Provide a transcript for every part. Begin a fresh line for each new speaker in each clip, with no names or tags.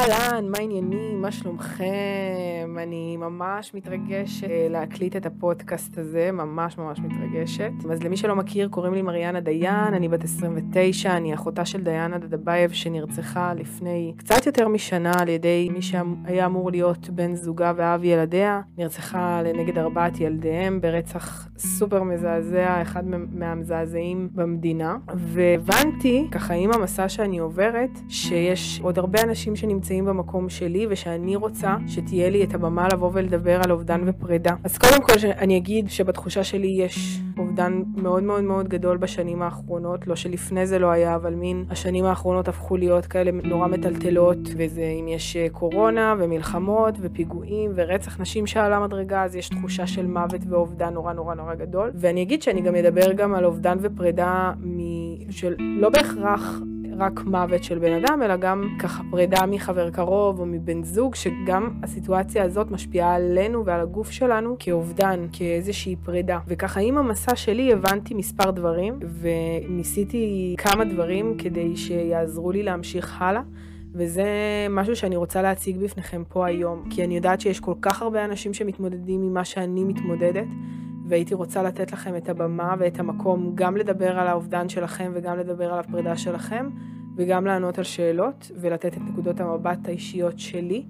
אהלן, מה העניינים? מה שלומכם? אני ממש מתרגשת אה, להקליט את הפודקאסט הזה, ממש ממש מתרגשת. אז למי שלא מכיר, קוראים לי מריאנה דיין, אני בת 29, אני אחותה של דיאנה דדבייב שנרצחה לפני קצת יותר משנה על ידי מי שהיה אמור להיות בן זוגה ואב ילדיה. נרצחה לנגד ארבעת ילדיהם ברצח סופר מזעזע, אחד מהמזעזעים במדינה. והבנתי, ככה עם המסע שאני עוברת, שיש עוד הרבה אנשים שנמצאים במקום שלי ושאני רוצה שתהיה לי את הבמה לבוא ולדבר על אובדן ופרידה. אז קודם כל אני אגיד שבתחושה שלי יש אובדן מאוד מאוד מאוד גדול בשנים האחרונות, לא שלפני זה לא היה, אבל מין השנים האחרונות הפכו להיות כאלה נורא מטלטלות, וזה אם יש אה, קורונה ומלחמות ופיגועים ורצח נשים שעלה מדרגה, אז יש תחושה של מוות ואובדן נורא נורא נורא גדול. ואני אגיד שאני גם אדבר גם על אובדן ופרידה מ... של לא בהכרח רק מוות של בן אדם, אלא גם ככה פרידה מחבר קרוב או מבן זוג, שגם הסיטואציה הזאת משפיעה עלינו ועל הגוף שלנו כאובדן, כאיזושהי פרידה. וככה עם המסע שלי הבנתי מספר דברים, וניסיתי כמה דברים כדי שיעזרו לי להמשיך הלאה. וזה משהו שאני רוצה להציג בפניכם פה היום, כי אני יודעת שיש כל כך הרבה אנשים שמתמודדים עם מה שאני מתמודדת, והייתי רוצה לתת לכם את הבמה ואת המקום גם לדבר על האובדן שלכם וגם לדבר על הפרידה שלכם, וגם לענות על שאלות ולתת את נקודות המבט האישיות שלי.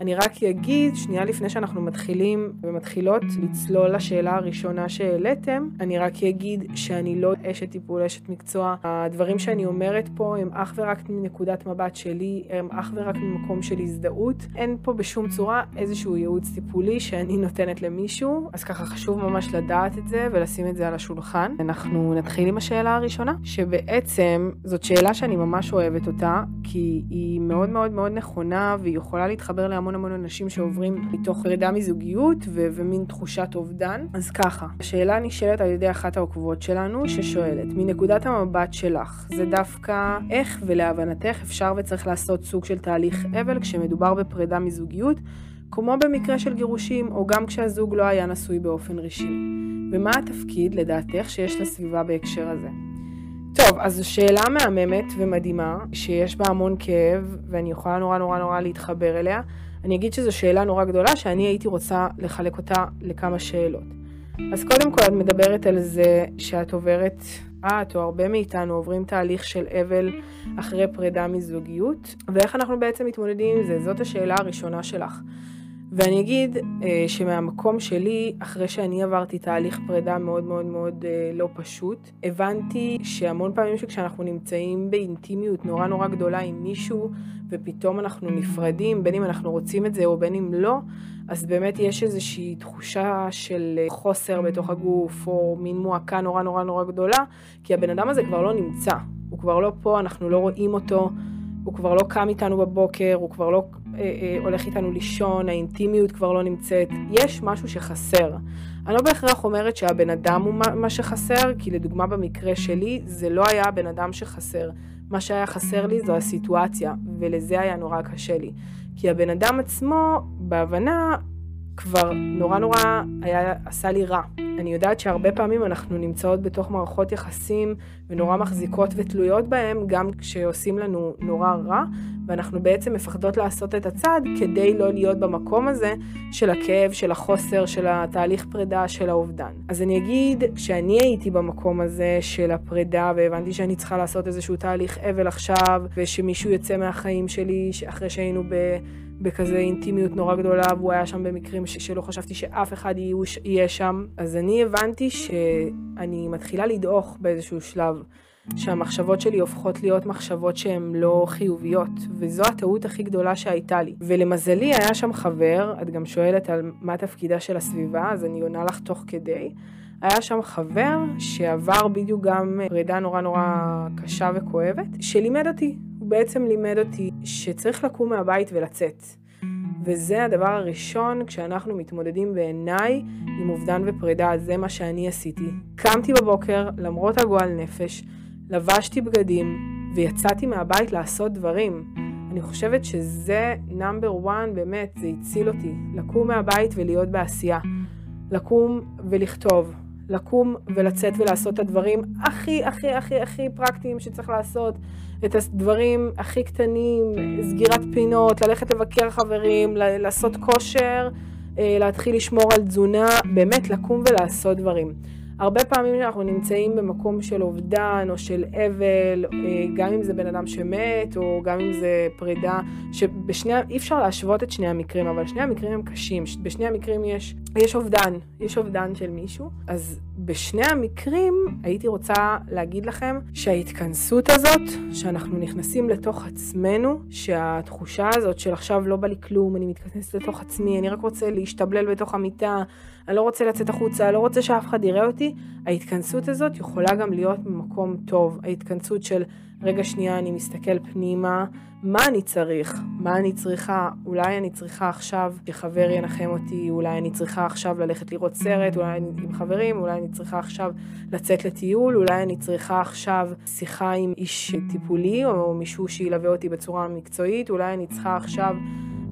אני רק אגיד, שנייה לפני שאנחנו מתחילים ומתחילות לצלול לשאלה הראשונה שהעליתם, אני רק אגיד שאני לא אשת טיפול, אשת מקצוע. הדברים שאני אומרת פה הם אך ורק מנקודת מבט שלי, הם אך ורק ממקום של הזדהות. אין פה בשום צורה איזשהו ייעוץ טיפולי שאני נותנת למישהו, אז ככה חשוב ממש לדעת את זה ולשים את זה על השולחן. אנחנו נתחיל עם השאלה הראשונה, שבעצם זאת שאלה שאני ממש אוהבת אותה, כי היא מאוד מאוד מאוד נכונה והיא יכולה להתחבר להמון המון המון אנשים שעוברים מתוך פרידה מזוגיות ו- ומין תחושת אובדן. אז ככה, השאלה נשאלת על ידי אחת העוקבות שלנו, ששואלת, מנקודת המבט שלך, זה דווקא איך ולהבנתך אפשר וצריך לעשות סוג של תהליך אבל כשמדובר בפרידה מזוגיות, כמו במקרה של גירושים, או גם כשהזוג לא היה נשוי באופן רשמי. ומה התפקיד, לדעתך, שיש לסביבה בהקשר הזה? טוב, אז זו שאלה מהממת ומדהימה, שיש בה המון כאב, ואני יכולה נורא נורא נורא להתחבר אליה. אני אגיד שזו שאלה נורא גדולה, שאני הייתי רוצה לחלק אותה לכמה שאלות. אז קודם כל את מדברת על זה שאת עוברת, את או הרבה מאיתנו עוברים תהליך של אבל אחרי פרידה מזוגיות, ואיך אנחנו בעצם מתמודדים עם זה, זאת השאלה הראשונה שלך. ואני אגיד אה, שמהמקום שלי, אחרי שאני עברתי תהליך פרידה מאוד מאוד מאוד אה, לא פשוט, הבנתי שהמון פעמים שכשאנחנו נמצאים באינטימיות נורא נורא גדולה עם מישהו, ופתאום אנחנו נפרדים, בין אם אנחנו רוצים את זה או בין אם לא, אז באמת יש איזושהי תחושה של אה, חוסר בתוך הגוף, או מין מועקה נורא נורא נורא גדולה, כי הבן אדם הזה כבר לא נמצא, הוא כבר לא פה, אנחנו לא רואים אותו. הוא כבר לא קם איתנו בבוקר, הוא כבר לא הולך איתנו לישון, האינטימיות כבר לא נמצאת. יש משהו שחסר. אני לא בהכרח אומרת שהבן אדם הוא מה שחסר, כי לדוגמה במקרה שלי, זה לא היה הבן אדם שחסר. מה שהיה חסר לי זו הסיטואציה, ולזה היה נורא קשה לי. כי הבן אדם עצמו, בהבנה, כבר נורא נורא היה, עשה לי רע. אני יודעת שהרבה פעמים אנחנו נמצאות בתוך מערכות יחסים ונורא מחזיקות ותלויות בהם, גם כשעושים לנו נורא רע, ואנחנו בעצם מפחדות לעשות את הצעד כדי לא להיות במקום הזה של הכאב, של החוסר, של התהליך פרידה, של האובדן. אז אני אגיד, כשאני הייתי במקום הזה של הפרידה והבנתי שאני צריכה לעשות איזשהו תהליך אבל עכשיו, ושמישהו יצא מהחיים שלי אחרי שהיינו ב... בכזה אינטימיות נורא גדולה, והוא היה שם במקרים ש- שלא חשבתי שאף אחד יהיה שם. אז אני הבנתי שאני מתחילה לדעוך באיזשהו שלב. שהמחשבות שלי הופכות להיות מחשבות שהן לא חיוביות, וזו הטעות הכי גדולה שהייתה לי. ולמזלי היה שם חבר, את גם שואלת על מה תפקידה של הסביבה, אז אני עונה לך תוך כדי. היה שם חבר שעבר בדיוק גם פרידה נורא נורא קשה וכואבת, שלימד אותי, הוא בעצם לימד אותי שצריך לקום מהבית ולצאת. וזה הדבר הראשון כשאנחנו מתמודדים בעיניי עם אובדן ופרידה, זה מה שאני עשיתי. קמתי בבוקר, למרות הגועל נפש, לבשתי בגדים ויצאתי מהבית לעשות דברים. אני חושבת שזה נאמבר 1, באמת, זה הציל אותי. לקום מהבית ולהיות בעשייה. לקום ולכתוב, לקום ולצאת ולעשות את הדברים הכי הכי הכי הכי פרקטיים שצריך לעשות, את הדברים הכי קטנים, סגירת פינות, ללכת לבקר חברים, לעשות כושר, אה, להתחיל לשמור על תזונה, באמת לקום ולעשות דברים. הרבה פעמים אנחנו נמצאים במקום של אובדן או של אבל, אה, גם אם זה בן אדם שמת או גם אם זה פרידה, שבשני, אי אפשר להשוות את שני המקרים, אבל שני המקרים הם קשים. בשני המקרים יש, יש אובדן, יש אובדן של מישהו. אז בשני המקרים הייתי רוצה להגיד לכם שההתכנסות הזאת, שאנחנו נכנסים לתוך עצמנו, שהתחושה הזאת של עכשיו לא בא לי כלום, אני מתכנסת לתוך עצמי, אני רק רוצה להשתבלל בתוך המיטה, אני לא רוצה לצאת החוצה, לא רוצה שאף אחד יראה אותי, ההתכנסות הזאת יכולה גם להיות ממקום טוב. ההתכנסות של רגע שנייה אני מסתכל פנימה, מה אני צריך? מה אני צריכה? אולי אני צריכה עכשיו שחבר ינחם אותי, אולי אני צריכה עכשיו ללכת לראות סרט, אולי אני עם חברים, אולי אני צריכה עכשיו לצאת לטיול, אולי אני צריכה עכשיו שיחה עם איש טיפולי או מישהו שילווה אותי בצורה מקצועית, אולי אני צריכה עכשיו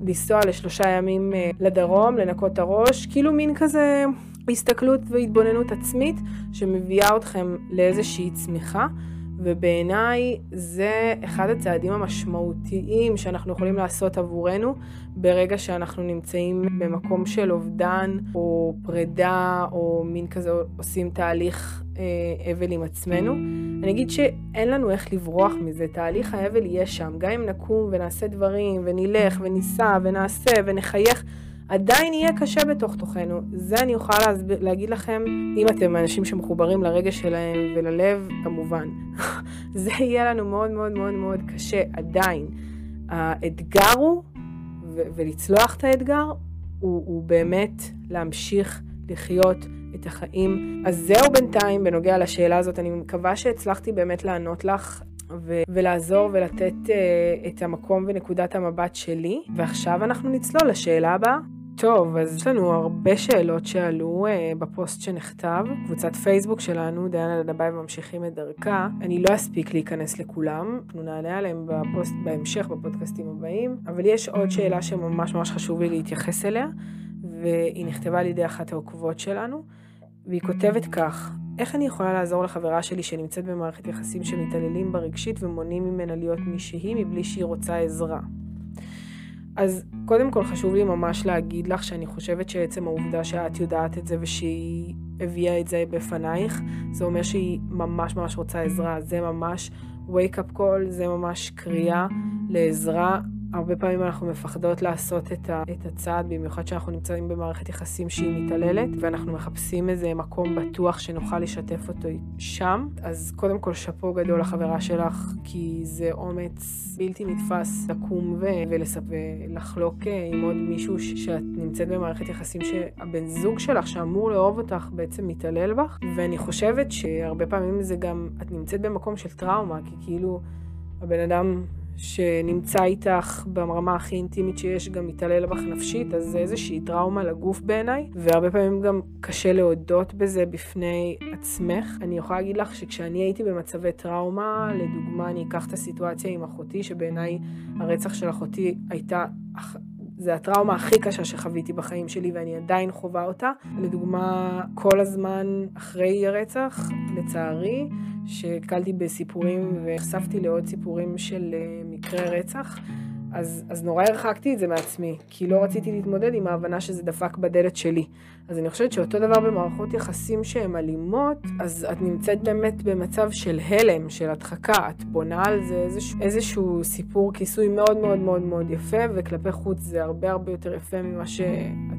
לנסוע לשלושה ימים אה, לדרום, לנקות את הראש, כאילו מין כזה הסתכלות והתבוננות עצמית שמביאה אתכם לאיזושהי צמיחה. ובעיניי זה אחד הצעדים המשמעותיים שאנחנו יכולים לעשות עבורנו ברגע שאנחנו נמצאים במקום של אובדן או פרידה או מין כזה עושים תהליך אה, אבל עם עצמנו. אני אגיד שאין לנו איך לברוח מזה, תהליך האבל יהיה שם, גם אם נקום ונעשה דברים ונלך וניסע ונעשה ונחייך. עדיין יהיה קשה בתוך תוכנו. זה אני יכולה להסביר, להגיד לכם, אם אתם אנשים שמחוברים לרגש שלהם וללב, כמובן. זה יהיה לנו מאוד מאוד מאוד מאוד קשה, עדיין. האתגר הוא, ו- ולצלוח את האתגר, הוא, הוא באמת להמשיך לחיות את החיים. אז זהו בינתיים בנוגע לשאלה הזאת. אני מקווה שהצלחתי באמת לענות לך ו- ולעזור ולתת uh, את המקום ונקודת המבט שלי. ועכשיו אנחנו נצלול לשאלה הבאה. טוב, אז יש לנו הרבה שאלות שעלו uh, בפוסט שנכתב. קבוצת פייסבוק שלנו, דיאנה לדבאי וממשיכים את דרכה. אני לא אספיק להיכנס לכולם, אנחנו נענה עליהם בפוסט, בהמשך בפודקאסטים הבאים, אבל יש עוד שאלה שממש ממש חשוב לי להתייחס אליה, והיא נכתבה על ידי אחת העוקבות שלנו, והיא כותבת כך: איך אני יכולה לעזור לחברה שלי שנמצאת במערכת יחסים שמתעללים בה רגשית ומונעים ממנה להיות מי שהיא מבלי שהיא רוצה עזרה? אז קודם כל חשוב לי ממש להגיד לך שאני חושבת שעצם העובדה שאת יודעת את זה ושהיא הביאה את זה בפנייך, זה אומר שהיא ממש ממש רוצה עזרה, זה ממש wake up call, זה ממש קריאה לעזרה הרבה פעמים אנחנו מפחדות לעשות את, ה, את הצעד, במיוחד שאנחנו נמצאים במערכת יחסים שהיא מתעללת, ואנחנו מחפשים איזה מקום בטוח שנוכל לשתף אותו שם. אז קודם כל שאפו גדול לחברה שלך, כי זה אומץ בלתי נתפס לקום ו- ולספ... ולחלוק עם עוד מישהו שאת נמצאת במערכת יחסים שהבן זוג שלך, שאמור לאהוב אותך, בעצם מתעלל בך. ואני חושבת שהרבה פעמים זה גם, את נמצאת במקום של טראומה, כי כאילו הבן אדם... שנמצא איתך ברמה הכי אינטימית שיש, גם מתעלל בך נפשית, אז זה איזושהי טראומה לגוף בעיניי, והרבה פעמים גם קשה להודות בזה בפני עצמך. אני יכולה להגיד לך שכשאני הייתי במצבי טראומה, לדוגמה, אני אקח את הסיטואציה עם אחותי, שבעיניי הרצח של אחותי הייתה זה הטראומה הכי קשה שחוויתי בחיים שלי ואני עדיין חווה אותה. לדוגמה, כל הזמן אחרי הרצח, לצערי, שקלתי בסיפורים ונחשפתי לעוד סיפורים של אה, מקרי רצח, אז, אז נורא הרחקתי את זה מעצמי, כי לא רציתי להתמודד עם ההבנה שזה דפק בדלת שלי. אז אני חושבת שאותו דבר במערכות יחסים שהן אלימות, אז את נמצאת באמת במצב של הלם, של הדחקה. את בונה על זה איזשהו, איזשהו סיפור כיסוי מאוד מאוד מאוד מאוד יפה, וכלפי חוץ זה הרבה הרבה יותר יפה ממה שאת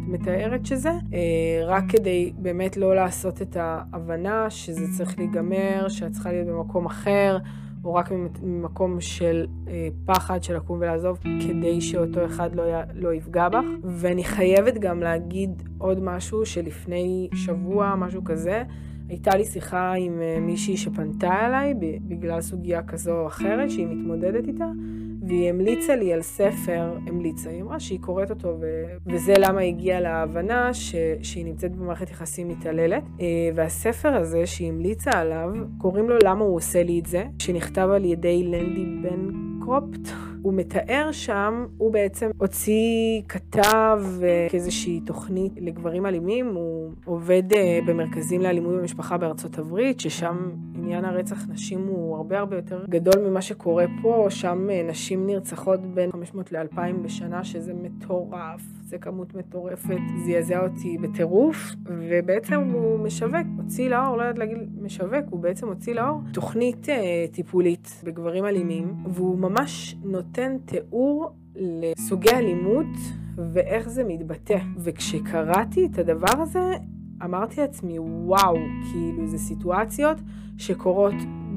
מתארת שזה, אה, רק כדי באמת לא לעשות את ההבנה שזה צריך להיגמר, שאת צריכה להיות במקום אחר. או רק ממקום של אה, פחד של לקום ולעזוב, כדי שאותו אחד לא, י, לא יפגע בך. ואני חייבת גם להגיד עוד משהו שלפני שבוע, משהו כזה, הייתה לי שיחה עם אה, מישהי שפנתה אליי בגלל סוגיה כזו או אחרת שהיא מתמודדת איתה. והיא המליצה לי על ספר, המליצה, היא אמרה שהיא קוראת אותו, ו... וזה למה היא הגיעה להבנה ש... שהיא נמצאת במערכת יחסים מתעללת. אה, והספר הזה שהיא המליצה עליו, קוראים לו למה הוא עושה לי את זה, שנכתב על ידי לנדי בן קרופט. הוא מתאר שם, הוא בעצם הוציא, כתב אה, כאיזושהי תוכנית לגברים אלימים, הוא עובד אה, במרכזים לאלימות במשפחה בארצות הברית, ששם עניין הרצח נשים הוא הרבה הרבה יותר גדול ממה שקורה פה, שם אה, נשים נרצחות בין 500 ל-2,000 בשנה, שזה מטורף, זה כמות מטורפת, זעזע אותי בטירוף, ובעצם הוא משווק, הוציא לאור, לא יודעת להגיד משווק, הוא בעצם הוציא לאור תוכנית אה, טיפולית בגברים אלימים, והוא ממש נותן תיאור לסוגי אלימות ואיך זה מתבטא. וכשקראתי את הדבר הזה, אמרתי לעצמי, וואו, כאילו זה סיטואציות שקורות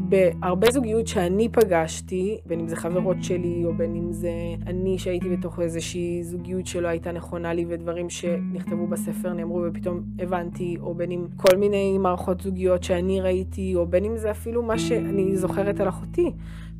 בהרבה זוגיות שאני פגשתי, בין אם זה חברות שלי, או בין אם זה אני שהייתי בתוך איזושהי זוגיות שלא הייתה נכונה לי, ודברים שנכתבו בספר נאמרו ופתאום הבנתי, או בין אם כל מיני מערכות זוגיות שאני ראיתי, או בין אם זה אפילו מה שאני זוכרת על אחותי.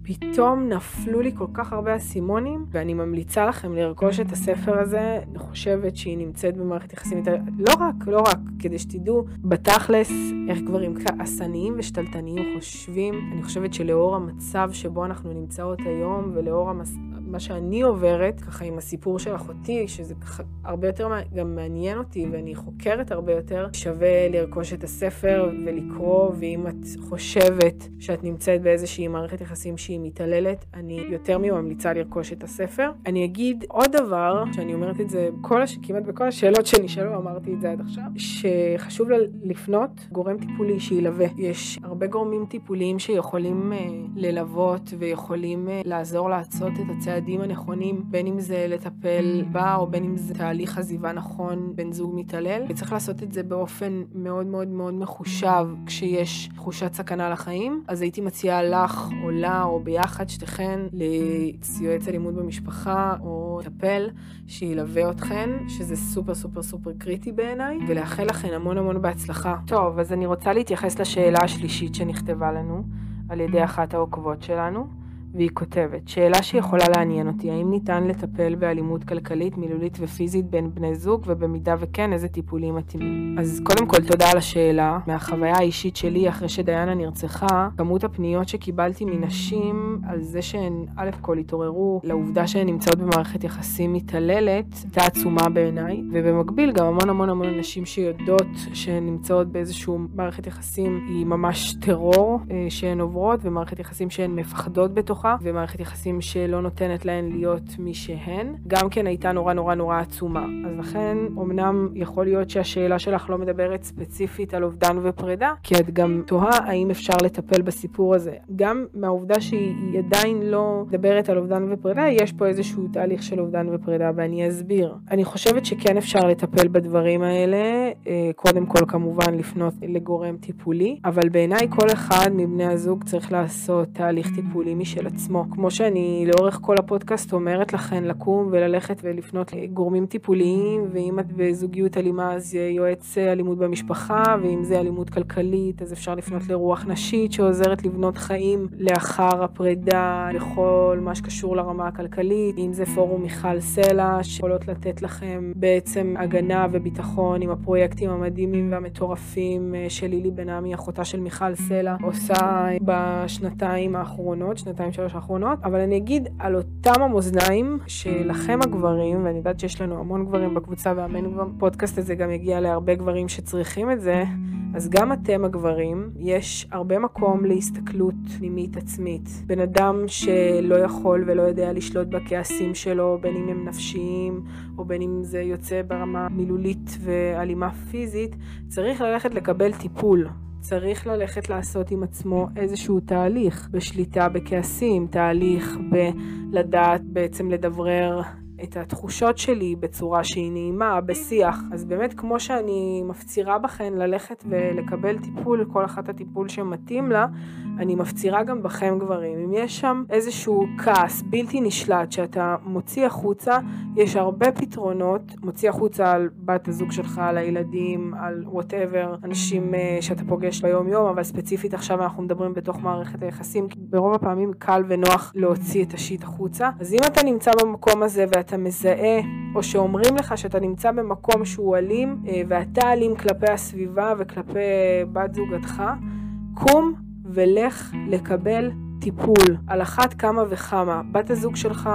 פתאום נפלו לי כל כך הרבה אסימונים, ואני ממליצה לכם לרכוש את הספר הזה. אני חושבת שהיא נמצאת במערכת יחסים איתה, לא רק, לא רק, כדי שתדעו בתכלס איך גברים כעסניים ושתלטניים חושבים. אני חושבת שלאור המצב שבו אנחנו נמצאות היום, ולאור המס... מה שאני עוברת, ככה עם הסיפור של אחותי, שזה ככה הרבה יותר גם מעניין אותי ואני חוקרת הרבה יותר, שווה לרכוש את הספר ולקרוא, ואם את חושבת שאת נמצאת באיזושהי מערכת יחסים שהיא מתעללת, אני יותר מממליצה לרכוש את הספר. אני אגיד עוד דבר, שאני אומרת את זה כל הש... כמעט בכל השאלות שנשאלו, אמרתי את זה עד עכשיו, שחשוב לפנות גורם טיפולי שילווה. יש הרבה גורמים טיפוליים שיכולים uh, ללוות ויכולים uh, לעזור לעשות את הצעדים. הצעדים הנכונים, בין אם זה לטפל בה או בין אם זה תהליך עזיבה נכון בן זוג מתעלל, וצריך לעשות את זה באופן מאוד מאוד מאוד מחושב כשיש תחושת סכנה לחיים, אז הייתי מציעה לך או לה או ביחד שתיכן ליועץ אלימות במשפחה או מטפל שילווה אתכן, שזה סופר סופר סופר קריטי בעיניי, ולאחל לכן המון המון בהצלחה. טוב, אז אני רוצה להתייחס לשאלה השלישית שנכתבה לנו על ידי אחת העוקבות שלנו. והיא כותבת, שאלה שיכולה לעניין אותי, האם ניתן לטפל באלימות כלכלית, מילולית ופיזית בין בני זוג, ובמידה וכן, איזה טיפולים מתאימים? אז קודם כל, תודה על השאלה. מהחוויה האישית שלי, אחרי שדיינה נרצחה, כמות הפניות שקיבלתי מנשים על זה שהן, א' כל התעוררו לעובדה שהן נמצאות במערכת יחסים מתעללת, הייתה עצומה בעיניי, ובמקביל גם המון המון המון נשים שיודעות שהן נמצאות באיזושהי מערכת יחסים, היא ממש טרור אה, שהן עוברות, ומערכת יחסים שהן מפחדות בתוכה. בתוכה, ומערכת יחסים שלא נותנת להן להיות מי שהן, גם כן הייתה נורא נורא נורא עצומה. אז לכן, אמנם יכול להיות שהשאלה שלך לא מדברת ספציפית על אובדן ופרידה, כי את גם תוהה האם אפשר לטפל בסיפור הזה. גם מהעובדה שהיא עדיין לא מדברת על אובדן ופרידה, יש פה איזשהו תהליך של אובדן ופרידה, ואני אסביר. אני חושבת שכן אפשר לטפל בדברים האלה, אה, קודם כל כמובן לפנות לגורם טיפולי, אבל בעיניי כל אחד מבני הזוג צריך לעשות תהליך טיפולי משל. כמו שאני לאורך כל הפודקאסט אומרת לכן לקום וללכת ולפנות לגורמים טיפוליים, ואם את בזוגיות אלימה אז יועץ אלימות במשפחה, ואם זה אלימות כלכלית אז אפשר לפנות לרוח נשית שעוזרת לבנות חיים לאחר הפרידה, לכל מה שקשור לרמה הכלכלית, אם זה פורום מיכל סלע, שיכולות לתת לכם בעצם הגנה וביטחון עם הפרויקטים המדהימים והמטורפים אה, של לילי בן עמי, אחותה של מיכל סלע, עושה בשנתיים האחרונות, שנתיים שלוש האחרונות, אבל אני אגיד על אותם המאזניים שלכם הגברים, ואני יודעת שיש לנו המון גברים בקבוצה והאמן כבר, הפודקאסט הזה גם יגיע להרבה גברים שצריכים את זה, אז גם אתם הגברים, יש הרבה מקום להסתכלות פנימית עצמית. בן אדם שלא יכול ולא יודע לשלוט בכעסים שלו, בין אם הם נפשיים, או בין אם זה יוצא ברמה מילולית ואלימה פיזית, צריך ללכת לקבל טיפול. צריך ללכת לעשות עם עצמו איזשהו תהליך בשליטה בכעסים, תהליך בלדעת בעצם לדברר את התחושות שלי בצורה שהיא נעימה, בשיח. אז באמת, כמו שאני מפצירה בכן ללכת ולקבל טיפול, כל אחת הטיפול שמתאים לה, אני מפצירה גם בכם גברים. אם יש שם איזשהו כעס בלתי נשלט שאתה מוציא החוצה, יש הרבה פתרונות, מוציא החוצה על בת הזוג שלך, על הילדים, על whatever, אנשים אה, שאתה פוגש ביום יום, אבל ספציפית עכשיו אנחנו מדברים בתוך מערכת היחסים, כי ברוב הפעמים קל ונוח להוציא את ה shit החוצה. אז אם אתה נמצא במקום הזה ואתה מזהה, או שאומרים לך שאתה נמצא במקום שהוא אלים, אה, ואתה אלים כלפי הסביבה וכלפי בת זוגתך, קום ולך לקבל טיפול, על אחת כמה וכמה. בת הזוג שלך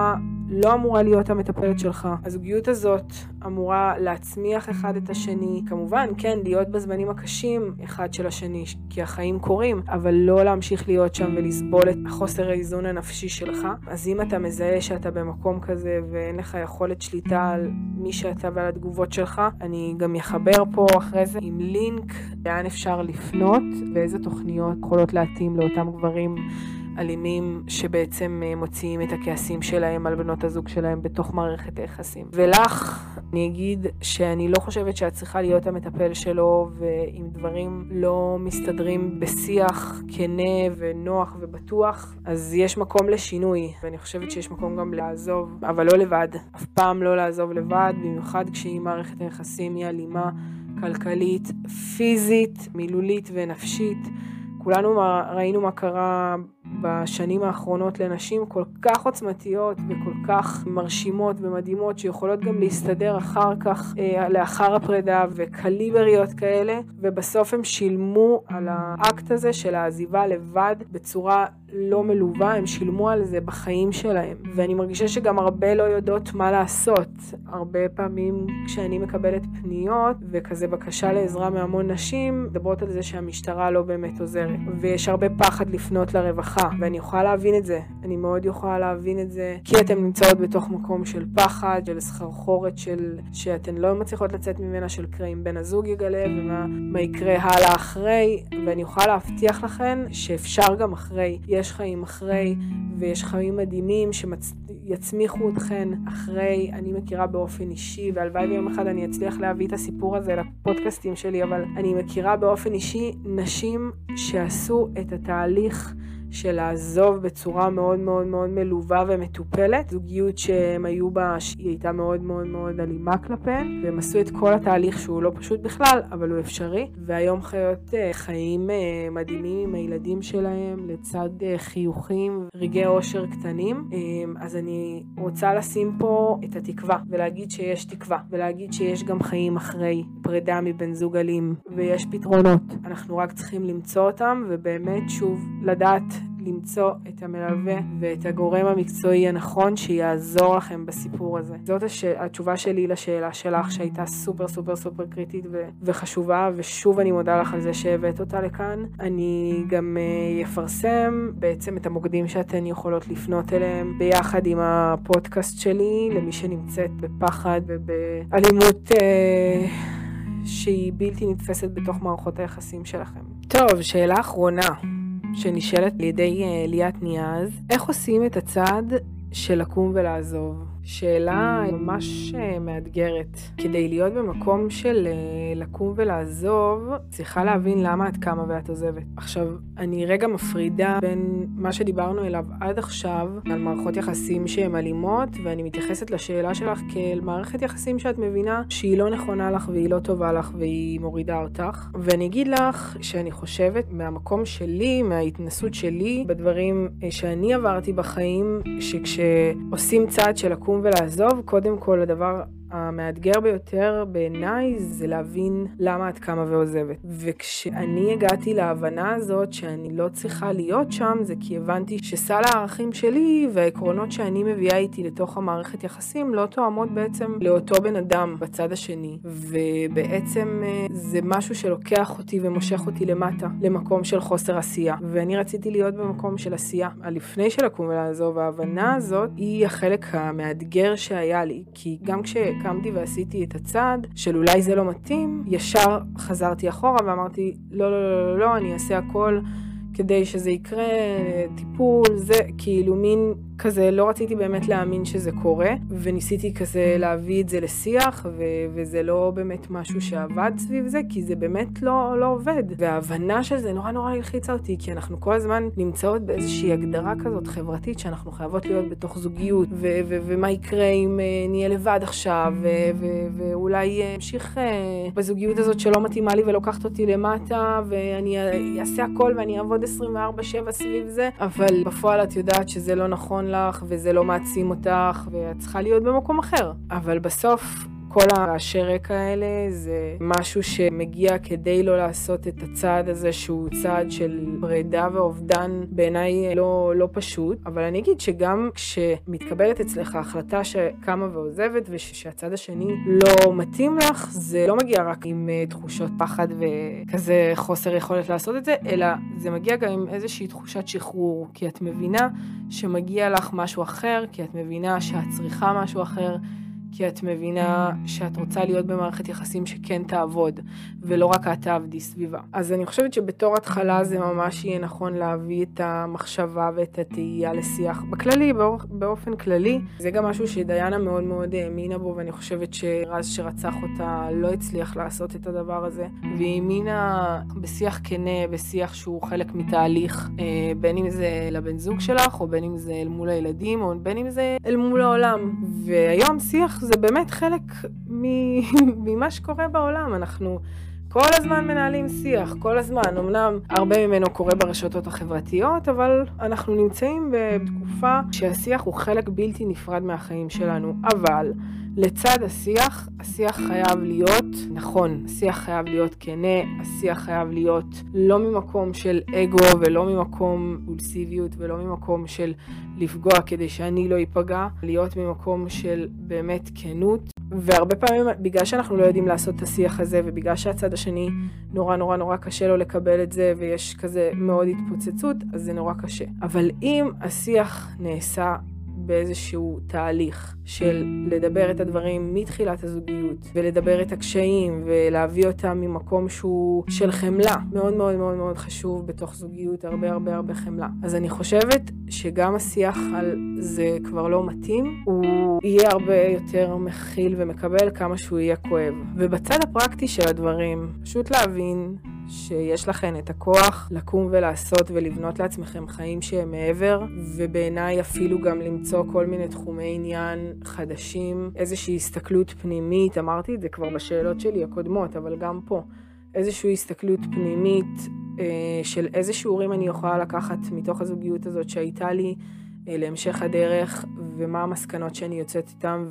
לא אמורה להיות המטפלת שלך. הזוגיות הזאת אמורה להצמיח אחד את השני. כמובן, כן, להיות בזמנים הקשים אחד של השני, כי החיים קורים, אבל לא להמשיך להיות שם ולסבול את חוסר האיזון הנפשי שלך. אז אם אתה מזהה שאתה במקום כזה ואין לך יכולת שליטה על מי שאתה ועל התגובות שלך, אני גם אחבר פה אחרי זה עם לינק לאן אפשר לפנות ואיזה תוכניות יכולות להתאים לאותם גברים. אלימים שבעצם אה, מוציאים את הכעסים שלהם על בנות הזוג שלהם בתוך מערכת היחסים. ולך, אני אגיד שאני לא חושבת שאת צריכה להיות המטפל שלו, ואם דברים לא מסתדרים בשיח כנה ונוח ובטוח, אז יש מקום לשינוי, ואני חושבת שיש מקום גם לעזוב, אבל לא לבד. אף פעם לא לעזוב לבד, במיוחד כשאם מערכת היחסים היא אלימה. כלכלית, פיזית, מילולית ונפשית. כולנו ראינו מה קרה בשנים האחרונות לנשים כל כך עוצמתיות וכל כך מרשימות ומדהימות שיכולות גם להסתדר אחר כך, אה, לאחר הפרידה וקליבריות כאלה, ובסוף הם שילמו על האקט הזה של העזיבה לבד בצורה לא מלווה, הם שילמו על זה בחיים שלהם. ואני מרגישה שגם הרבה לא יודעות מה לעשות. הרבה פעמים כשאני מקבלת פניות וכזה בקשה לעזרה מהמון נשים, מדברות על זה שהמשטרה לא באמת עוזרת. ויש הרבה פחד לפנות לרווחה, ואני יכולה להבין את זה. אני מאוד יכולה להבין את זה, כי אתן נמצאות בתוך מקום של פחד, של סחרחורת, של שאתן לא מצליחות לצאת ממנה, של קרה אם בן הזוג יגלה ומה יקרה הלאה אחרי, ואני יכולה להבטיח לכן שאפשר גם אחרי. יש חיים אחרי, ויש חיים מדהימים שיצמיחו אתכן אחרי. אני מכירה באופן אישי, והלוואי ויום אחד אני אצליח להביא את הסיפור הזה לפודקאסטים שלי, אבל אני מכירה באופן אישי נשים שעשו את התהליך. של לעזוב בצורה מאוד מאוד מאוד מלווה ומטופלת. זוגיות שהם היו בה, היא הייתה מאוד מאוד מאוד אלימה כלפיהם, והם עשו את כל התהליך שהוא לא פשוט בכלל, אבל הוא אפשרי. והיום חיות אה, חיים אה, מדהימים עם הילדים שלהם, לצד אה, חיוכים, רגעי אושר קטנים. אז אני רוצה לשים פה את התקווה, ולהגיד שיש תקווה, ולהגיד שיש גם חיים אחרי פרידה מבן זוג אלים, ויש פתרונות. אנחנו רק צריכים למצוא אותם, ובאמת, שוב, לדעת למצוא את המלווה ואת הגורם המקצועי הנכון שיעזור לכם בסיפור הזה. זאת הש... התשובה שלי לשאלה שלך שהייתה סופר סופר סופר קריטית ו... וחשובה ושוב אני מודה לך על זה שהבאת אותה לכאן. אני גם uh, אפרסם בעצם את המוקדים שאתן יכולות לפנות אליהם ביחד עם הפודקאסט שלי למי שנמצאת בפחד ובאלימות uh, שהיא בלתי נתפסת בתוך מערכות היחסים שלכם. טוב, שאלה אחרונה. שנשאלת על ידי אה, ליאת ניאז, איך עושים את הצעד של לקום ולעזוב? שאלה ממש אה, מאתגרת. כדי להיות במקום של אה, לקום ולעזוב, צריכה להבין למה את קמה ואת עוזבת. עכשיו, אני רגע מפרידה בין מה שדיברנו אליו עד עכשיו, על מערכות יחסים שהן אלימות, ואני מתייחסת לשאלה שלך כאל מערכת יחסים שאת מבינה שהיא לא נכונה לך והיא לא טובה לך והיא מורידה אותך. ואני אגיד לך שאני חושבת מהמקום שלי, מההתנסות שלי, בדברים אה, שאני עברתי בחיים, שכשעושים צעד של לקום ולעזוב, קודם כל הדבר המאתגר ביותר בעיניי זה להבין למה את קמה ועוזבת. וכשאני הגעתי להבנה הזאת שאני לא צריכה להיות שם, זה כי הבנתי שסל הערכים שלי והעקרונות שאני מביאה איתי לתוך המערכת יחסים לא תואמות בעצם לאותו בן אדם בצד השני. ובעצם אה, זה משהו שלוקח אותי ומושך אותי למטה, למקום של חוסר עשייה. ואני רציתי להיות במקום של עשייה. לפני של לקום ולעזוב, ההבנה הזאת היא החלק המאתגר שהיה לי. כי גם כש... קמתי ועשיתי את הצעד של אולי זה לא מתאים, ישר חזרתי אחורה ואמרתי, לא, לא, לא, לא, לא, אני אעשה הכל כדי שזה יקרה, טיפול, זה כאילו מין כזה לא רציתי באמת להאמין שזה קורה, וניסיתי כזה להביא את זה לשיח, ו- וזה לא באמת משהו שעבד סביב זה, כי זה באמת לא, לא עובד. וההבנה של זה נורא נורא הלחיצה אותי, כי אנחנו כל הזמן נמצאות באיזושהי הגדרה כזאת חברתית, שאנחנו חייבות להיות בתוך זוגיות, ו- ו- ומה יקרה אם uh, נהיה לבד עכשיו, ו- ו- ואולי אה, אמשיך uh, בזוגיות הזאת שלא מתאימה לי ולוקחת אותי למטה, ואני אעשה הכל ואני אעבוד 24-7 סביב זה, אבל בפועל את יודעת שזה לא נכון לך וזה לא מעצים אותך ואת צריכה להיות במקום אחר. אבל בסוף כל הרעשי רקע האלה זה משהו שמגיע כדי לא לעשות את הצעד הזה שהוא צעד של פרידה ואובדן בעיניי לא, לא פשוט, אבל אני אגיד שגם כשמתקבלת אצלך החלטה שקמה ועוזבת ושהצד השני לא מתאים לך, זה לא מגיע רק עם uh, תחושות פחד וכזה חוסר יכולת לעשות את זה, אלא זה מגיע גם עם איזושהי תחושת שחרור, כי את מבינה שמגיע לך משהו אחר, כי את מבינה שאת צריכה משהו אחר. כי את מבינה שאת רוצה להיות במערכת יחסים שכן תעבוד, ולא רק את תעבדי סביבה. אז אני חושבת שבתור התחלה זה ממש יהיה נכון להביא את המחשבה ואת התהייה לשיח בכללי, באופן כללי. זה גם משהו שדיינה מאוד מאוד האמינה בו, ואני חושבת שרז שרצח אותה לא הצליח לעשות את הדבר הזה. והיא האמינה בשיח כנה, בשיח שהוא חלק מתהליך, אה, בין אם זה לבן זוג שלך, או בין אם זה אל מול הילדים, או בין אם זה אל מול העולם. והיום שיח זה באמת חלק ממה שקורה בעולם. אנחנו כל הזמן מנהלים שיח, כל הזמן. אמנם הרבה ממנו קורה ברשתות החברתיות, אבל אנחנו נמצאים בתקופה שהשיח הוא חלק בלתי נפרד מהחיים שלנו. אבל לצד השיח, השיח חייב להיות נכון, השיח חייב להיות כנה, השיח חייב להיות לא ממקום של אגו ולא ממקום פולסיביות ולא ממקום של לפגוע כדי שאני לא איפגע, להיות ממקום של באמת כנות. והרבה פעמים, בגלל שאנחנו לא יודעים לעשות את השיח הזה, ובגלל שהצד השני נורא נורא נורא קשה לו לקבל את זה, ויש כזה מאוד התפוצצות, אז זה נורא קשה. אבל אם השיח נעשה באיזשהו תהליך של לדבר את הדברים מתחילת הזוגיות, ולדבר את הקשיים, ולהביא אותם ממקום שהוא של חמלה. מאוד מאוד מאוד מאוד חשוב בתוך זוגיות, הרבה הרבה הרבה חמלה. אז אני חושבת שגם השיח על זה כבר לא מתאים, הוא יהיה הרבה יותר מכיל ומקבל כמה שהוא יהיה כואב. ובצד הפרקטי של הדברים, פשוט להבין שיש לכן את הכוח לקום ולעשות ולבנות לעצמכם חיים שהם מעבר, ובעיניי אפילו גם למצוא כל מיני תחומי עניין חדשים, איזושהי הסתכלות פנימית, אמרתי את זה כבר בשאלות שלי הקודמות, אבל גם פה, איזושהי הסתכלות פנימית אה, של איזה שיעורים אני יכולה לקחת מתוך הזוגיות הזאת שהייתה לי אה, להמשך הדרך, ומה המסקנות שאני יוצאת איתן.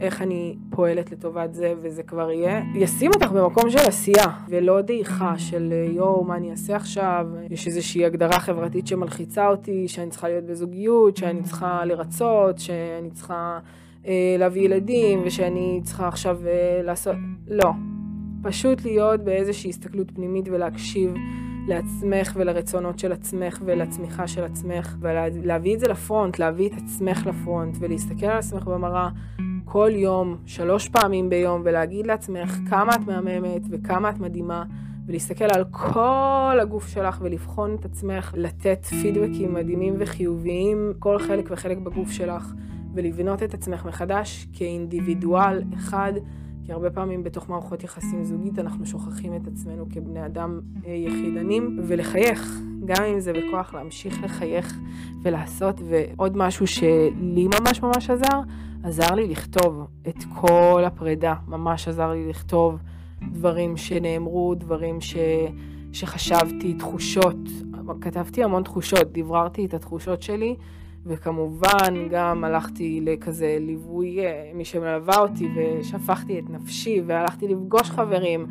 איך אני פועלת לטובת זה, וזה כבר יהיה, ישים אותך במקום של עשייה, ולא דעיכה של יואו, מה אני אעשה עכשיו, יש איזושהי הגדרה חברתית שמלחיצה אותי, שאני צריכה להיות בזוגיות, שאני צריכה לרצות, שאני צריכה אה, להביא ילדים, ושאני צריכה עכשיו אה, לעשות, לא. פשוט להיות באיזושהי הסתכלות פנימית ולהקשיב לעצמך ולרצונות של עצמך ולצמיחה של עצמך, ולהביא את זה לפרונט, להביא את עצמך לפרונט, ולהסתכל על עצמך במראה כל יום, שלוש פעמים ביום, ולהגיד לעצמך כמה את מהממת וכמה את מדהימה, ולהסתכל על כל הגוף שלך ולבחון את עצמך, לתת פידבקים מדהימים וחיוביים, כל חלק וחלק בגוף שלך, ולבנות את עצמך מחדש כאינדיבידואל אחד. כי הרבה פעמים בתוך מערכות יחסים זוגית אנחנו שוכחים את עצמנו כבני אדם אה, יחידנים, ולחייך, גם אם זה בכוח להמשיך לחייך ולעשות. ועוד משהו שלי ממש ממש עזר, עזר לי לכתוב את כל הפרידה, ממש עזר לי לכתוב דברים שנאמרו, דברים ש... שחשבתי, תחושות, כתבתי המון תחושות, דבררתי את התחושות שלי. וכמובן גם הלכתי לכזה ליווי, אה, מי שמלווה אותי, ושפכתי את נפשי, והלכתי לפגוש חברים,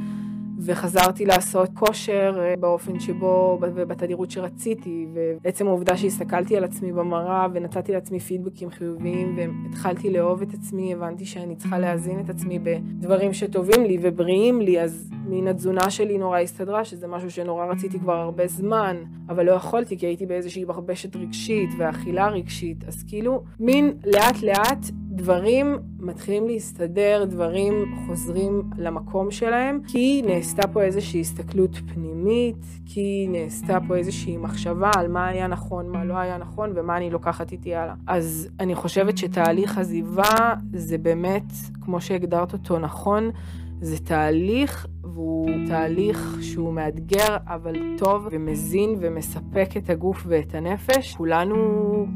וחזרתי לעשות כושר אה, באופן שבו, ובתדירות שרציתי, ועצם העובדה שהסתכלתי על עצמי במראה, ונתתי לעצמי פידבקים חיוביים, והתחלתי לאהוב את עצמי, הבנתי שאני צריכה להזין את עצמי בדברים שטובים לי ובריאים לי, אז מין התזונה שלי נורא הסתדרה, שזה משהו שנורא רציתי כבר הרבה זמן, אבל לא יכולתי כי הייתי באיזושהי מכבשת רגשית ואכילה רגשית, אז כאילו מין לאט לאט דברים מתחילים להסתדר, דברים חוזרים למקום שלהם, כי נעשתה פה איזושהי הסתכלות פנימית, כי נעשתה פה איזושהי מחשבה על מה היה נכון, מה לא היה נכון ומה אני לוקחת איתי הלאה. אז אני חושבת שתהליך עזיבה זה באמת, כמו שהגדרת אותו נכון, זה תהליך, והוא תהליך שהוא מאתגר, אבל טוב ומזין ומספק את הגוף ואת הנפש. כולנו,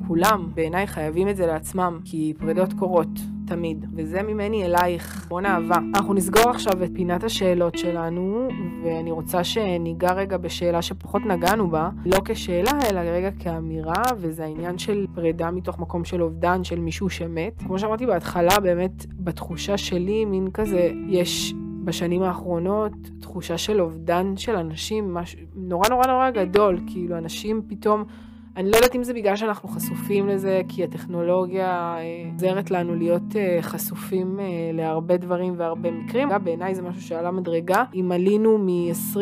כולם, בעיניי חייבים את זה לעצמם, כי פרידות קורות. תמיד, וזה ממני אלייך, המון אהבה. אנחנו נסגור עכשיו את פינת השאלות שלנו, ואני רוצה שניגע רגע בשאלה שפחות נגענו בה, לא כשאלה, אלא רגע כאמירה, וזה העניין של פרידה מתוך מקום של אובדן של מישהו שמת. כמו שאמרתי בהתחלה, באמת, בתחושה שלי, מין כזה, יש בשנים האחרונות תחושה של אובדן של אנשים, מש... נורא נורא נורא גדול, כאילו אנשים פתאום... אני לא יודעת אם זה בגלל שאנחנו חשופים לזה, כי הטכנולוגיה אה, עוזרת לנו להיות אה, חשופים אה, להרבה דברים והרבה מקרים. בעיניי זה משהו שעלה מדרגה. אם עלינו מ-20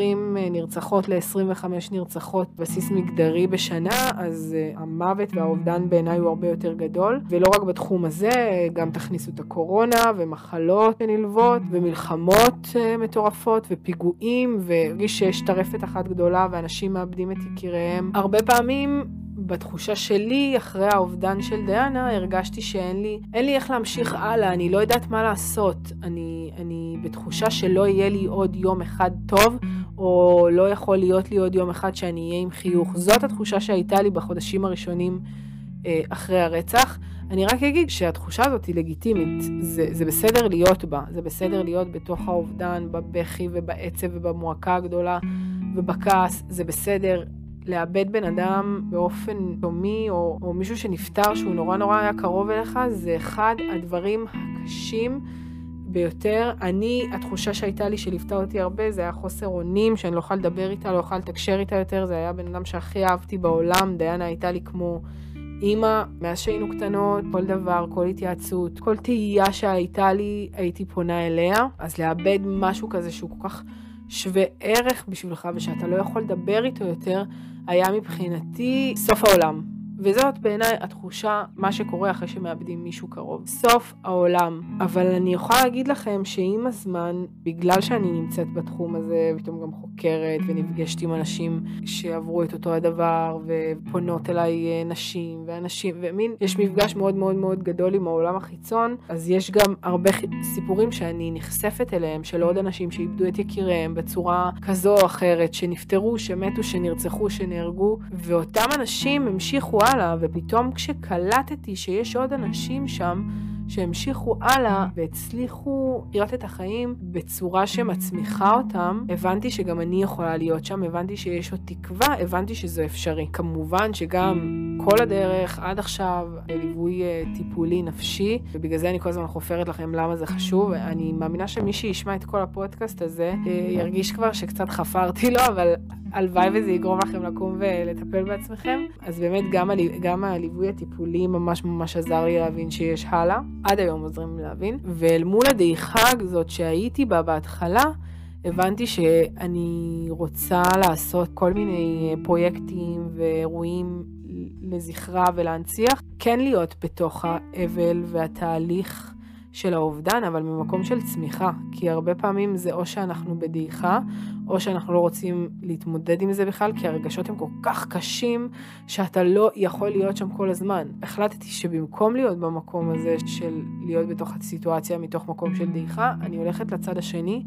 נרצחות ל-25 נרצחות בסיס מגדרי בשנה, אז המוות והאובדן בעיניי הוא הרבה יותר גדול. ולא רק בתחום הזה, גם תכניסו את הקורונה ומחלות שנלוות ומלחמות מטורפות ופיגועים, והרגיש שיש טרפת אחת גדולה ואנשים מאבדים את יקיריהם. הרבה פעמים בתחושה שלי, אחרי האובדן של דיאנה, הרגשתי שאין לי, אין לי איך להמשיך הלאה, אני לא יודעת מה לעשות. אני, אני בתחושה שלא יהיה לי עוד יום אחד טוב, או לא יכול להיות לי עוד יום אחד שאני אהיה עם חיוך. זאת התחושה שהייתה לי בחודשים הראשונים אה, אחרי הרצח. אני רק אגיד שהתחושה הזאת היא לגיטימית, זה, זה בסדר להיות בה, זה בסדר להיות בתוך האובדן, בבכי ובעצב ובמועקה הגדולה ובכעס, זה בסדר. לאבד בן אדם באופן דומי, או, או מישהו שנפטר שהוא נורא נורא היה קרוב אליך, זה אחד הדברים הקשים ביותר. אני, התחושה שהייתה לי שליוותה אותי הרבה, זה היה חוסר אונים, שאני לא יכולה לדבר איתה, לא יכולה לתקשר איתה יותר, זה היה בן אדם שהכי אהבתי בעולם, דיאנה הייתה לי כמו... אימא, מאז שהיינו קטנות, כל דבר, כל התייעצות, כל תהייה שהייתה לי, הייתי פונה אליה. אז לאבד משהו כזה שהוא כל כך שווה ערך בשבילך ושאתה לא יכול לדבר איתו יותר, היה מבחינתי סוף העולם. וזאת בעיניי התחושה, מה שקורה אחרי שמאבדים מישהו קרוב. סוף העולם. אבל אני יכולה להגיד לכם שעם הזמן, בגלל שאני נמצאת בתחום הזה, פתאום גם חוקרת ונפגשת עם אנשים שעברו את אותו הדבר, ופונות אליי אה, נשים ואנשים, ומין, יש מפגש מאוד מאוד מאוד גדול עם העולם החיצון, אז יש גם הרבה סיפורים שאני נחשפת אליהם, של עוד אנשים שאיבדו את יקיריהם בצורה כזו או אחרת, שנפטרו, שמתו, שנרצחו, שנהרגו, ואותם אנשים המשיכו הלאה, ופתאום כשקלטתי שיש עוד אנשים שם, שהמשיכו הלאה והצליחו לראות את החיים בצורה שמצמיחה אותם, הבנתי שגם אני יכולה להיות שם, הבנתי שיש עוד תקווה, הבנתי שזה אפשרי. כמובן שגם כל הדרך עד עכשיו ליווי אה, טיפולי נפשי, ובגלל זה אני כל הזמן חופרת לכם למה זה חשוב. אני מאמינה שמי שישמע את כל הפודקאסט הזה אה, ירגיש כבר שקצת חפרתי לו, אבל הלוואי וזה יגרום לכם לקום ולטפל בעצמכם. אז באמת גם, הל... גם הליווי הטיפולי ממש ממש עזר לי להבין שיש הלאה. עד היום עוזרים לי להבין. ואל מול הדעיכה הזאת שהייתי בה בהתחלה, הבנתי שאני רוצה לעשות כל מיני פרויקטים ואירועים לזכרה ולהנציח. כן להיות בתוך האבל והתהליך. של האובדן, אבל ממקום של צמיחה. כי הרבה פעמים זה או שאנחנו בדעיכה, או שאנחנו לא רוצים להתמודד עם זה בכלל, כי הרגשות הם כל כך קשים, שאתה לא יכול להיות שם כל הזמן. החלטתי שבמקום להיות במקום הזה של להיות בתוך הסיטואציה מתוך מקום של דעיכה, אני הולכת לצד השני,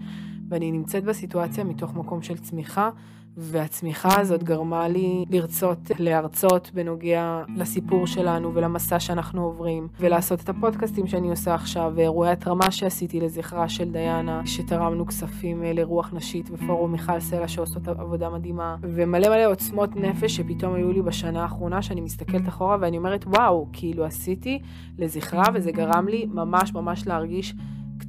ואני נמצאת בסיטואציה מתוך מקום של צמיחה. והצמיחה הזאת גרמה לי לרצות להרצות בנוגע לסיפור שלנו ולמסע שאנחנו עוברים, ולעשות את הפודקאסטים שאני עושה עכשיו, ואירועי התרמה שעשיתי לזכרה של דיאנה, שתרמנו כספים אה, לרוח נשית ופורום מיכל סלע שעושות עבודה מדהימה, ומלא מלא עוצמות נפש שפתאום היו לי בשנה האחרונה, שאני מסתכלת אחורה ואני אומרת, וואו, כאילו עשיתי לזכרה, וזה גרם לי ממש ממש להרגיש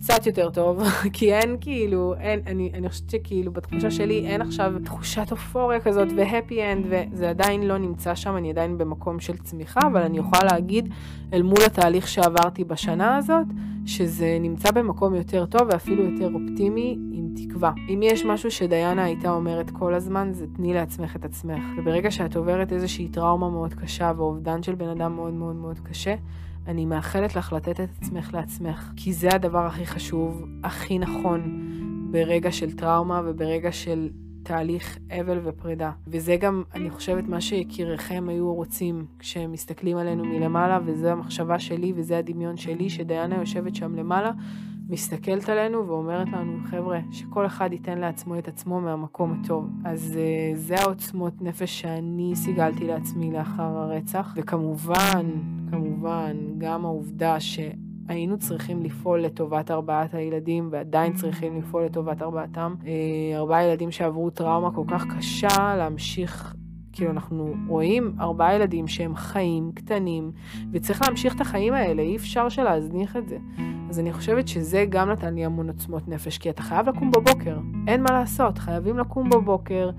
קצת יותר טוב, כי אין כאילו, אין, אני, אני חושבת שכאילו בתחושה שלי אין עכשיו תחושת אופוריה כזאת ו happy end, וזה עדיין לא נמצא שם, אני עדיין במקום של צמיחה, אבל אני יכולה להגיד אל מול התהליך שעברתי בשנה הזאת, שזה נמצא במקום יותר טוב ואפילו יותר אופטימי עם תקווה. אם יש משהו שדיינה הייתה אומרת כל הזמן, זה תני לעצמך את עצמך. וברגע שאת עוברת איזושהי טראומה מאוד קשה ואובדן של בן אדם מאוד מאוד מאוד קשה, אני מאחלת לך לתת את עצמך לעצמך, כי זה הדבר הכי חשוב, הכי נכון, ברגע של טראומה וברגע של תהליך אבל ופרידה. וזה גם, אני חושבת, מה שיקיריכם היו רוצים כשהם מסתכלים עלינו מלמעלה, וזו המחשבה שלי וזה הדמיון שלי, שדיאנה יושבת שם למעלה מסתכלת עלינו ואומרת לנו, חבר'ה, שכל אחד ייתן לעצמו את עצמו מהמקום הטוב. אז uh, זה העוצמות נפש שאני סיגלתי לעצמי לאחר הרצח, וכמובן, כמובן, גם העובדה ש... היינו צריכים לפעול לטובת ארבעת הילדים, ועדיין צריכים לפעול לטובת ארבעתם. אה, ארבעה ילדים שעברו טראומה כל כך קשה, להמשיך כאילו אנחנו רואים ארבעה ילדים שהם חיים קטנים, וצריך להמשיך את החיים האלה, אי אפשר שלהזניח את זה. אז אני חושבת שזה גם נתן לי המון עוצמות נפש, כי אתה חייב לקום בבוקר, אין מה לעשות, חייבים לקום בבוקר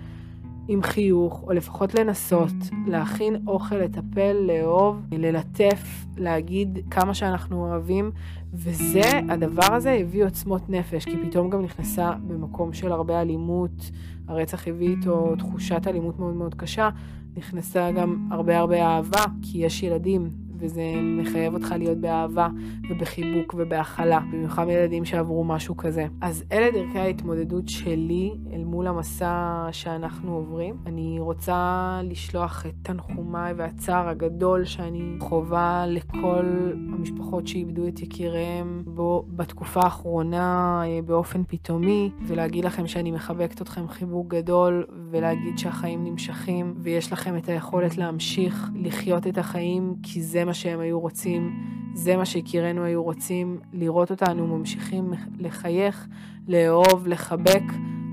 עם חיוך, או לפחות לנסות, להכין אוכל, לטפל, לאהוב, ללטף, להגיד כמה שאנחנו אוהבים, וזה, הדבר הזה הביא עוצמות נפש, כי פתאום גם נכנסה במקום של הרבה אלימות, הרצח הביא איתו תחושת אלימות מאוד מאוד קשה, נכנסה גם הרבה הרבה אהבה, כי יש ילדים, וזה מחייב אותך להיות באהבה ובחיבוק ובהכלה, במיוחד ילדים שעברו משהו כזה. אז אלה דרכי ההתמודדות שלי אל מול המסע שאנחנו עוברים. אני רוצה לשלוח את תנחומיי והצער הגדול שאני חווה לכל המשפחות שאיבדו את יקיריהם בו בתקופה האחרונה אה, באופן פתאומי, ולהגיד לכם שאני מחבקת אתכם חיבוק גדול, ולהגיד שהחיים נמשכים, ויש לכם את היכולת להמשיך לחיות את החיים, כי זה מה מה שהם היו רוצים, זה מה שיקירנו היו רוצים, לראות אותנו ממשיכים לחייך, לאהוב, לחבק,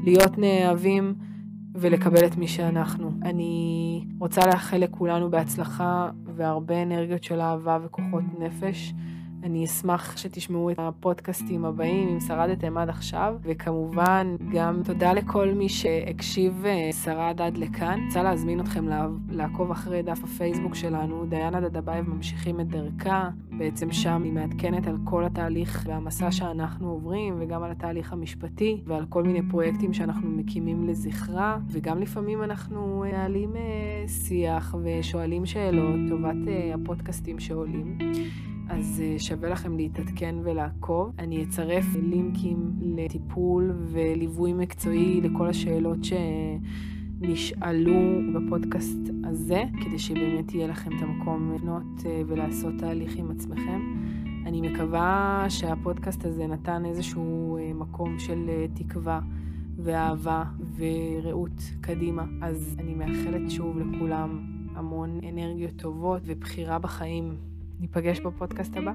להיות נאהבים ולקבל את מי שאנחנו. אני רוצה לאחל לכולנו בהצלחה והרבה אנרגיות של אהבה וכוחות נפש. אני אשמח שתשמעו את הפודקאסטים הבאים, אם שרדתם עד עכשיו, וכמובן גם תודה לכל מי שהקשיב ושרד עד לכאן. רוצה להזמין אתכם לעקוב אחרי דף הפייסבוק שלנו, דיינה דדבייב ממשיכים את דרכה. בעצם שם היא מעדכנת על כל התהליך והמסע שאנחנו עוברים, וגם על התהליך המשפטי, ועל כל מיני פרויקטים שאנחנו מקימים לזכרה, וגם לפעמים אנחנו מנהלים אה, שיח ושואלים שאלות, טובת אה, הפודקאסטים שעולים. אז אה, שווה לכם להתעדכן ולעקוב. אני אצרף לינקים לטיפול וליווי מקצועי לכל השאלות שנשאלו בפודקאסט הזה, כדי שבאמת יהיה לכם את המקום לפנות אה, ולעשות תהליך עם עצמכם. אני מקווה שהפודקאסט הזה נתן איזשהו אה, מקום של תקווה ואהבה ורעות קדימה. אז אני מאחלת שוב לכולם המון אנרגיות טובות ובחירה בחיים ניפגש בפודקאסט הבא.